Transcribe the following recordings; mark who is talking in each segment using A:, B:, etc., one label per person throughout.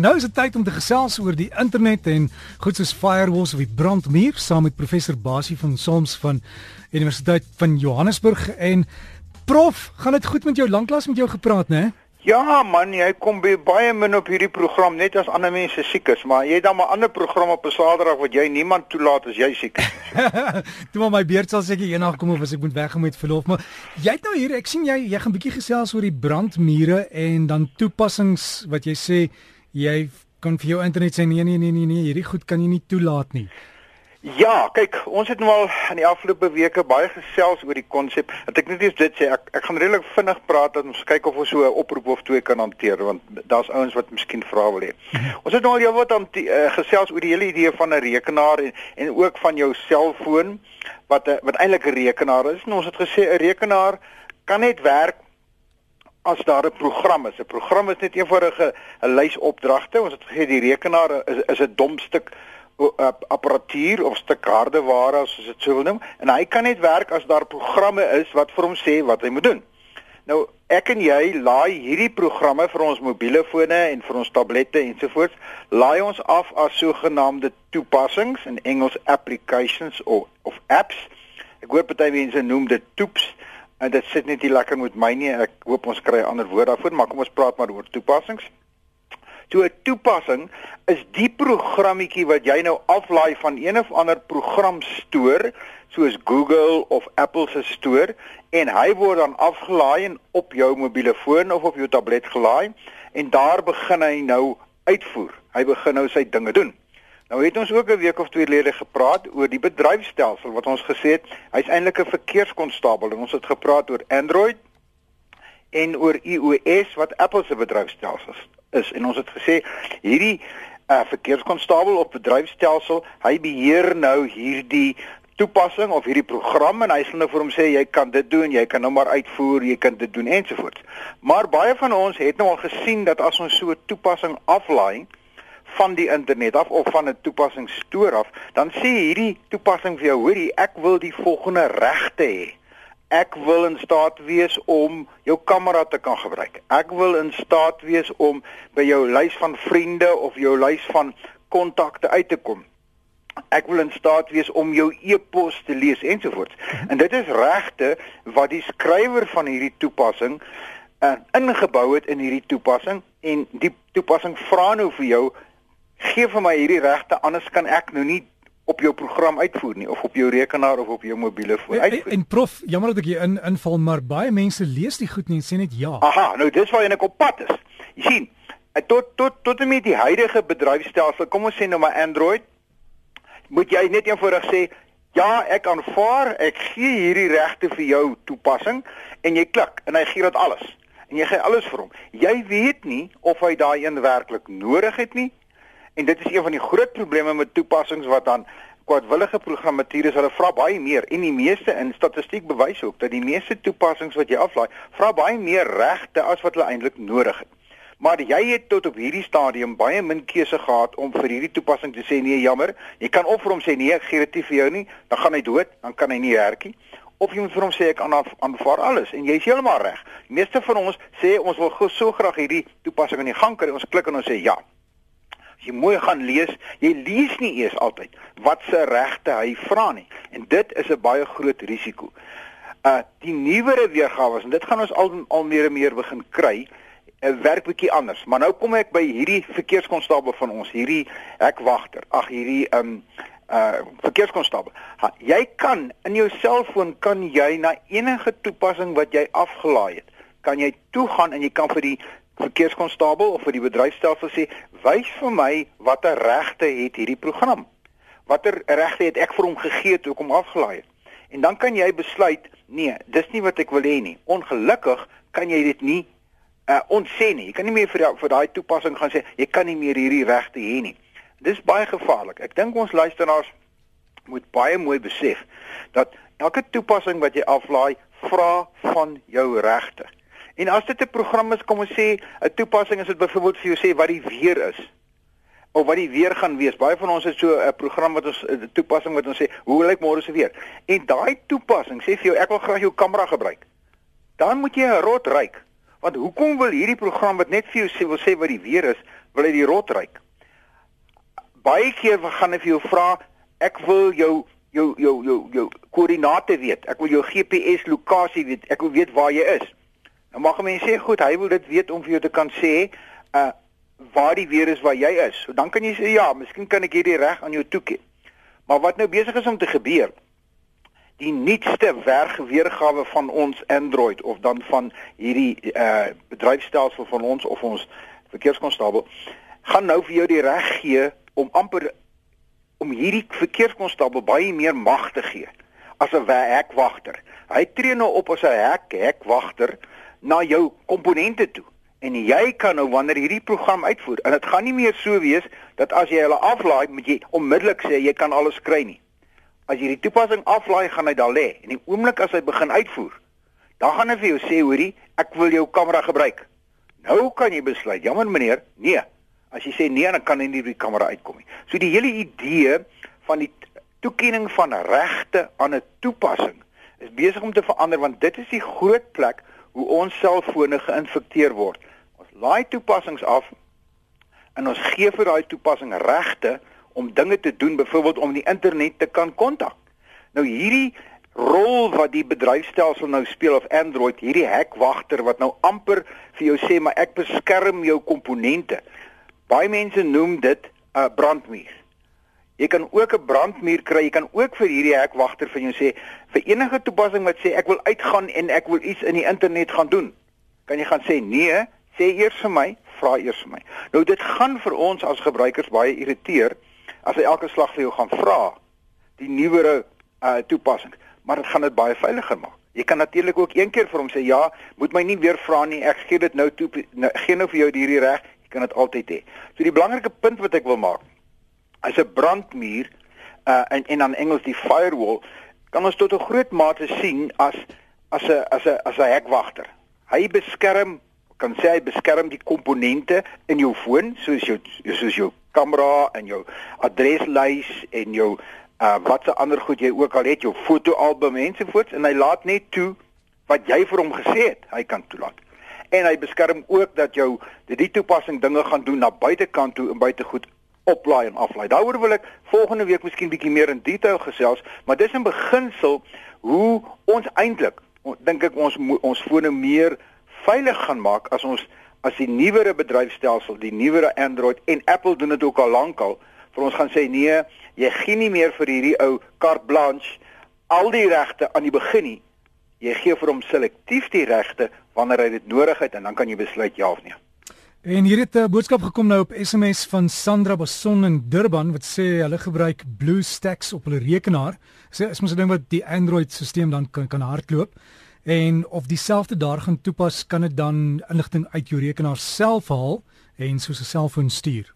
A: Nou is dit tyd om te gesels oor die internet en goed soos firewalls of die brandmuur saam met professor Basie van Soms van Universiteit van Johannesburg en prof, gaan dit goed met jou lanklaas met jou gepraat, né?
B: Ja man, jy kom by baie min op hierdie program net as ander mense siek is, maar jy het dan 'n ander program op 'n Saterdag wat jy niemand toelaat as jy siek is.
A: Toe maar my beurt sal seker eendag kom of as ek moet weggaan met verlof, maar jy het nou hier, ek sien jy jy gaan bietjie gesels oor die brandmure en dan toepassings wat jy sê jy kan vir jou internet sê nee nee nee nee nee hierdie goed kan jy nie toelaat nie.
B: Ja, kyk, ons het nou al in die afgelope weke baie gesels oor die konsep. Dat ek net eers dit sê, ek ek gaan redelik vinnig praat dat ons kyk of ons so 'n oproep of twee kan hanteer want daar's ouens wat miskien vra wil hê. Ons het nou al heelwat aan uh, gesels oor die hele idee van 'n rekenaar en en ook van jou selfoon wat 'n wat eintlik 'n rekenaar is. En ons het gesê 'n rekenaar kan net werk as daar 'n program is. 'n Program is net eenvoudige 'n lys opdragte. Ons het gesê die rekenaar is is 'n dom stuk apparatuur of stuk hardeware as ons dit sou wil noem en hy kan net werk as daar programme is wat vir hom sê wat hy moet doen. Nou ek en jy laai hierdie programme vir ons mobiele fone en vir ons tablette ensovoorts laai ons af as sogenaamde toepassings in Engels applications of of apps. Ek hoor party mense noem dit toeps. En dit sit net nie lekker met my nie. Ek hoop ons kry 'n ander woord daarvoor, maar kom ons praat maar oor toepassings. So 'n toepassing is die programmetjie wat jy nou aflaai van een of ander programstoor soos Google of Apple se stoor en hy word dan afgelaai en op jou mobiele foon of op jou tablet gelaai en daar begin hy nou uitvoer. Hy begin nou sy dinge doen. Nou het ons ook 'n week of twee gelede gepraat oor die bedryfstelsel wat ons gesê het hy's eintlik 'n verkeerskonstabel en ons het gepraat oor Android en oor iOS wat Apple se bedryfstelsel is en ons het gesê hierdie uh, verkeerskonstabel op bedryfstelsel hy beheer nou hierdie toepassing of hierdie program en hy sal nou vir hom sê jy kan dit doen, jy kan nou maar uitvoer, jy kan dit doen ensovoorts. Maar baie van ons het nou al gesien dat as ons so 'n toepassing aflaai, van die internet af of van 'n toepassingsstoor af, dan sê hierdie toepassing vir jou, hoorie, ek wil die volgende regte hê. Ek wil in staat wees om jou kamera te kan gebruik. Ek wil in staat wees om by jou lys van vriende of jou lys van kontakte uit te kom. Ek wil in staat wees om jou e-pos te lees ensovoorts. En dit is regte wat die skrywer van hierdie toepassing uh, ingebou het in hierdie toepassing en die toepassing vra nou vir jou gee vir my hierdie regte anders kan ek nou nie op jou program uitvoer nie of op jou rekenaar of op jou mobiele foon uitvoer.
A: En, en prof, jammer dat ek hier in inval, maar baie mense lees die goed nie en sê net ja.
B: Aha, nou dis waar ek op pad is. Jy sien, eh, tot tot tot en met die huidige bedryfstelsel, kom ons sê nou maar Android, moet jy net eenvoudig sê ja, ek aanvaar, ek gee hierdie regte vir jou toepassing en jy klik en hy gee dit alles. En jy gee alles vir hom. Jy weet nie of hy daai een werklik nodig het nie En dit is een van die groot probleme met toepassings wat dan kwadwillige programmatuur is. Hulle vra baie meer en die meeste in statistiek bewys ook dat die meeste toepassings wat jy aflaai, vra baie meer regte as wat hulle eintlik nodig het. Maar jy het tot op hierdie stadium baie min keuse gehad om vir hierdie toepassing te sê nee, jammer. Jy kan of vir hom sê nee, ek gee dit vir jou nie, dan gaan hy dood, dan kan hy nie werk nie. Of jy moet vir hom sê ek aanvaar alles en jy's heeltemal reg. Die meeste van ons sê ons wil so graag hierdie toepassing in die gang kry. Ons klik en ons sê ja, As jy mooi gaan lees, jy lees nie eers altyd wat se regte hy vra nie. En dit is 'n baie groot risiko. Uh die nuwere weergawe en dit gaan ons al al meer en meer begin kry, uh, werk bietjie anders. Maar nou kom ek by hierdie verkeerskonstabel van ons, hierdie hekwagter. Ag hierdie um uh verkeerskonstabel. Ha, jy kan in jou selfoon kan jy na enige toepassing wat jy afgelaai het, kan jy toe gaan en jy kan vir die verkeerskonstabel of vir die bedryfstelsel sê, "Wys vir my watter regte het hierdie program? Watter regte het ek vir hom gegee toe ek hom afgelaai het?" En dan kan jy besluit, "Nee, dis nie wat ek wil hê nie." Ongelukkig kan jy dit nie uh ontsê nie. Jy kan nie meer vir vir daai toepassing gaan sê, "Jy kan nie meer hierdie regte hê nie." Dis baie gevaarlik. Ek dink ons luisteraars moet baie mooi besef dat elke toepassing wat jy aflaai, vra van jou regte. En as dit 'n program is, kom ons sê 'n toepassing is dit byvoorbeeld vir jou sê wat die weer is of wat die weer gaan wees. Baie van ons het so 'n program wat ons 'n toepassing wat ons sê, hoe lyk môre se weer? En daai toepassing sê vir jou ek wil graag jou kamera gebruik. Dan moet jy 'n rot ryk. Want hoekom wil hierdie program wat net vir jou sê wil sê wat die weer is, wil hy die rot ryk. Baie keer gaan hy vir jou vra, ek wil jou jou jou jou jou koördinate weet. Ek wil jou GPS lokasie weet. Ek wil weet waar jy is. Nou mag mense sê goed, hy wil dit weet om vir jou te kan sê uh waar die weer is waar jy is. So dan kan jy sê ja, miskien kan ek hierdie reg aan jou toeken. Maar wat nou besig is om te gebeur? Die nuutste werkweergawe van ons Android of dan van hierdie uh bedryfstelsel van ons of ons verkeerskonstabel gaan nou vir jou die reg gee om amper om hierdie verkeerskonstabel baie meer mag te gee as 'n hekwagter. Hy tree nou op as 'n hek hekwagter na jou komponente toe. En jy kan nou wanneer hierdie program uitvoer en dit gaan nie meer so wees dat as jy hulle aflaai moet jy onmiddellik sê jy kan alles kry nie. As jy die toepassing aflaai gaan hy daar lê en die oomblik as hy begin uitvoer, dan gaan hy vir jou sê hoorie, ek wil jou kamera gebruik. Nou kan jy besluit, jammer meneer, nee. As jy sê nee, dan kan hy nie die kamera uitkom nie. So die hele idee van die toekenning van regte aan 'n toepassing is besig om te verander want dit is die groot plek hoe ons selfone geïnfekteer word. Ons laai toepassings af en ons gee vir daai toepassing regte om dinge te doen, byvoorbeeld om die internet te kan kontak. Nou hierdie rol wat die bedryfstelsel nou speel of Android, hierdie hekwagter wat nou amper vir jou sê maar ek beskerm jou komponente. Baie mense noem dit 'n uh, brandmuur. Jy kan ook 'n brandmuur kry. Jy kan ook vir hierdie hekwagter van jou sê vir enige toepassing wat sê ek wil uitgaan en ek wil iets in die internet gaan doen. Kan jy gaan sê nee, sê eers vir my, vra eers vir my. Nou dit gaan vir ons as gebruikers baie irriteer as hy elke slag vir jou gaan vra die nuwere uh, toepassings, maar dit gaan dit baie veiliger maak. Jy kan natuurlik ook een keer vir hom sê ja, moet my nie weer vra nie. Ek gee dit nou toe nou, gee nou vir jou hierdie reg. Jy kan dit altyd hê. So die belangrike punt wat ek wil maak as 'n brandmuur uh en en aan Engels die firewall kan ons tot 'n groot mate sien as as 'n as 'n as 'n hekwagter. Hy beskerm kan sê hy beskerm die komponente in jou foon soos jou soos jou kamera en jou adreslys en jou uh watse ander goed jy ook al het jou fotoalbum ensovoorts en hy laat net toe wat jy vir hom gesê het hy kan toelaat. En hy beskerm ook dat jou die toepassing dinge gaan doen na buitekant toe en buitegoed oplaai en aflaai. Daaroor wil ek volgende week miskien bietjie meer in detail gesels, maar dis in beginsel hoe ons eintlik dink ek ons ons fone meer veilig gaan maak as ons as die nuwere bedryfstelsel, die nuwere Android en Apple doen dit ook al lankal vir ons gaan sê nee, jy gee nie meer vir hierdie ou carte blanche al die regte aan die begin nie. Jy gee vir hom selektief die regte wanneer hy dit nodig het en dan kan jy besluit ja of nee.
A: En hier het 'n boodskap gekom nou op SMS van Sandra Bason in Durban wat sê hulle gebruik BlueStacks op hulle rekenaar. Sê is mos 'n ding wat die Android stelsel dan kan kan hardloop en of dieselfde daar gaan toepas kan dit dan inligting uit jou rekenaar self haal en soos 'n selfoon stuur.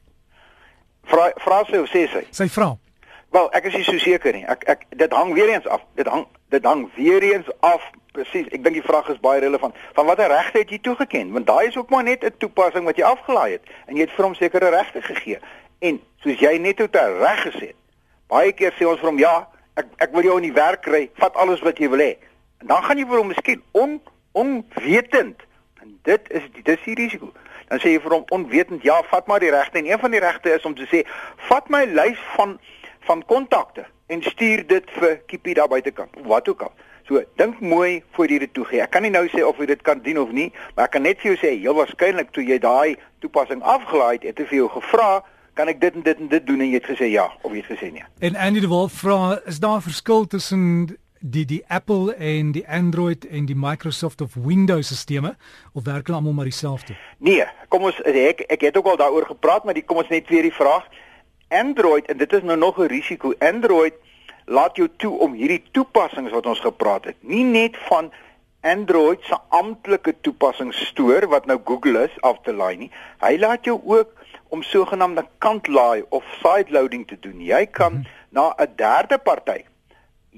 B: Vra vra sy of sê sy?
A: Sy vra.
B: Wel, ek is nie so seker nie. Ek ek dit hang weer eens af. Dit hang dit hang weer eens af Presies, ek dink die vraag is baie relevant. Van watter regte het jy toegeken? Want daai is ook maar net 'n toepassing wat jy afgelaai het en jy het vir hom sekere regte gegee. En soos jy net tot reg gesê het. Baie keer sê ons vir hom, "Ja, ek ek wil jou in die werk kry. Vat alles wat jy wil hê." En dan gaan jy vir hom miskien on onwetend. En dit is dis die risiko. Dan sê jy vir hom onwetend, "Ja, vat maar die regte." En een van die regte is om te sê, "Vat my lys van van kontakte en stuur dit vir Kippie daar buitekant." Wat ook al. So, dink mooi voor jy dit toegee. Ek kan nie nou sê of jy dit kan doen of nie, maar ek kan net vir jou sê, heel waarskynlik toe jy daai toepassing afgelaai het, het vir jou gevra, kan ek dit en dit en dit doen en jy het gesê ja of jy het gesê nee.
A: En Andy de Wolf vra, is daar 'n verskil tussen die die Apple en die Android en die Microsoft of Windows stelsels of werk hulle almal maar dieselfde?
B: Nee, kom ons ek ek het ook al daaroor gepraat, maar die kom ons net weer die vraag. Android en dit is nou nog 'n risiko. Android laat jou toe om hierdie toepassings wat ons gepraat het, nie net van Android se amptelike toepassings stoor wat nou Google is af te laai nie. Hy laat jou ook om sogenaamde kantlaai of side loading te doen. Jy kan -hmm. na 'n derde party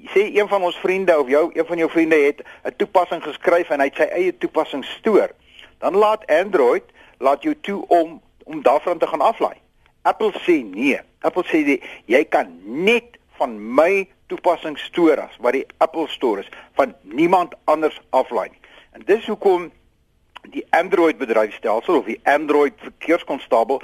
B: sê een van ons vriende of jou een van jou vriende het 'n toepassing geskryf en hy het sy eie toepassing stoor. Dan laat Android laat jou toe om om daarvan te gaan aflaai. Apple sê nee. Apple sê die, jy kan net van my toepassing storas wat die Apple Store is van niemand anders aflaai nie. En dis hoekom die Android bedryfstelsel of die Android verkeerskonstabel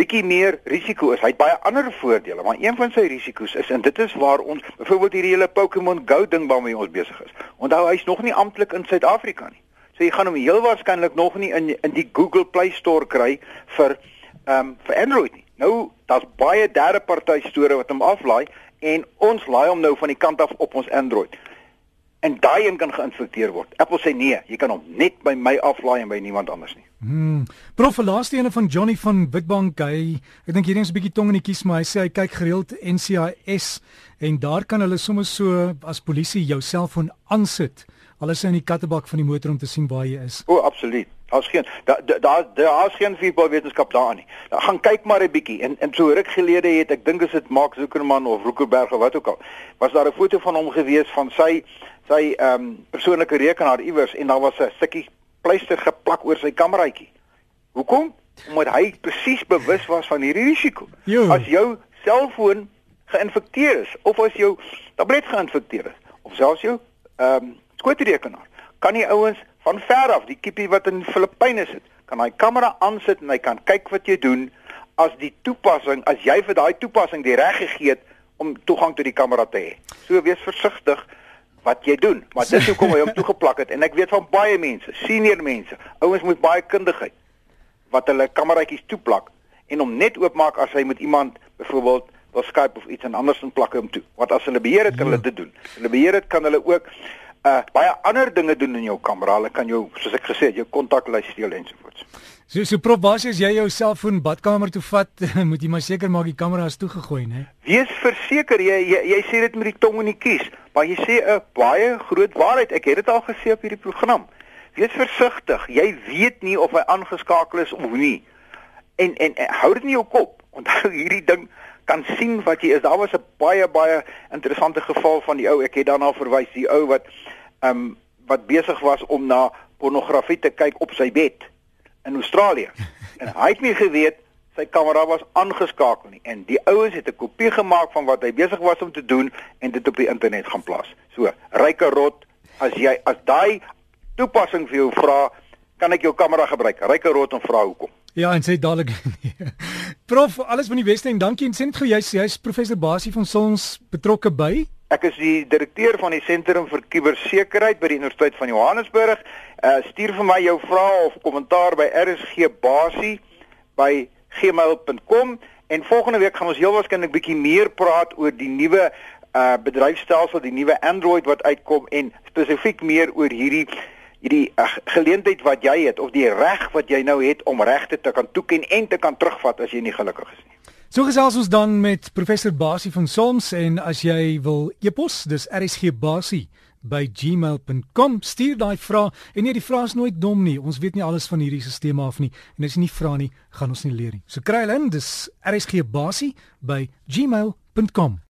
B: bietjie meer risiko is. Hy het baie ander voordele, maar een van sy risiko's is en dit is waar ons byvoorbeeld hierdie hele Pokémon Go ding waarmee ons besig is. Onthou hy's nog nie amptelik in Suid-Afrika nie. So jy gaan hom heel waarskynlik nog nie in in die Google Play Store kry vir ehm um, vir Android nie. Nou daar's baie derde party store wat hom aflaai en ons laai hom nou van die kant af op ons Android en daai een kan geïnfekteer word. Apple sê nee, jy kan hom net by my aflaai en by niemand anders nie.
A: Hmm. Prof, laaste ene van Johnny van Witbank, hy ek dink hierdie is 'n bietjie tong in die kies, maar hy sê hy kyk gereeld NCIS en daar kan hulle sommer so as polisie jou selfoon aansit. Alles in die kattebak van die motor om te sien waar jy is.
B: O, absoluut. Daar's geen daar daar daar's geen voetbal wetenskap daarin nie. Dan gaan kyk maar 'n bietjie en en so ruk gelede het ek dink dit Mark Zuckerman of Rookerberg of wat ook al, was daar 'n foto van hom gewees van sy sy ehm um, persoonlike rekenaar iewers en daar was 'n stukkie pleister geplak oor sy kameraitjie. Hoekom? Omdat hy presies bewus was van hierdie risiko.
A: Jo.
B: As jou selfoon geïnfekteer is of as jou tablet geïnfekteer is of selfs jou ehm um, skootrekenaar, kan die ouens van ver af, die kippie wat in die Filippyne sit, kan hy kamera aansit en hy kan kyk wat jy doen as die toepassing, as jy vir daai toepassing die reg gegee het om toegang tot die kamera te hê. So wees versigtig wat jy doen, maar dis hoekom hy hom toegeplak het en ek weet van baie mense, senior mense, ouens met baie kundigheid wat hulle kameraatjies toeplak en hom net oopmaak as hy met iemand byvoorbeeld wil Skype of iets en anders in plak hom toe. Want as hulle beheer het, kan hulle ja. dit doen. Hulle beheer het kan hulle ook uh baie ander dinge doen in jou kamera. Hulle kan jou soos ek gesê het, jou kontaklys steel ensovoorts.
A: So so prof basies jy jou selfoon badkamer toe vat, moet jy maar seker maak die kamera is toegegooi, né?
B: Wees verseker jy, jy jy sê dit met die tong in die kies, maar jy sê 'n baie groot waarheid. Ek het dit al gesê op hierdie program. Wees versigtig. Jy weet nie of hy aangeskakel is of nie. En en, en hou dit in jou kop. Onthou hierdie ding kan sien wat jy is. Daar was 'n baie baie interessante geval van die ou. Ek het daarna verwys, die ou wat ehm um, wat besig was om na pornografie te kyk op sy bed in Australië. En hy het nie geweet sy kamera was aangeskakel nie en die ouens het 'n kopie gemaak van wat hy besig was om te doen en dit op die internet gaan plaas. So, ryke rot, as jy as daai toepassing vir jou vra, kan ek jou kamera gebruik. Ryke rot en vra hoekom.
A: Ja, en sê dadelik. Prof, alles van die beste en dankie. En sê net gou jy's jy's professor Basie van ons betrokke by?
B: Ek is die direkteur van die Sentrum vir Kubersekuriteit by die Universiteit van Johannesburg. Uh stuur vir my jou vrae of kommentaar by rsgbasie@gmail.com en volgende week gaan ons heel waarskynlik bietjie meer praat oor die nuwe uh bedryfstelsel, die nuwe Android wat uitkom en spesifiek meer oor hierdie hierdie uh, geleentheid wat jy het of die reg wat jy nou het om regte te kan toeken en te kan terugvat as jy nie gelukkig is nie.
A: So gesels ons dan met professor Basie van Soms en as jy wil e-pos, dis rsgbasie by gmail.com stuur daai vraag en nee die vraag is nooit dom nie. Ons weet nie alles van hierdie stelsel af nie. En as jy nie vra nie gaan ons nie leer nie. So kry hulle in. Dis rsgbasie by gmail.com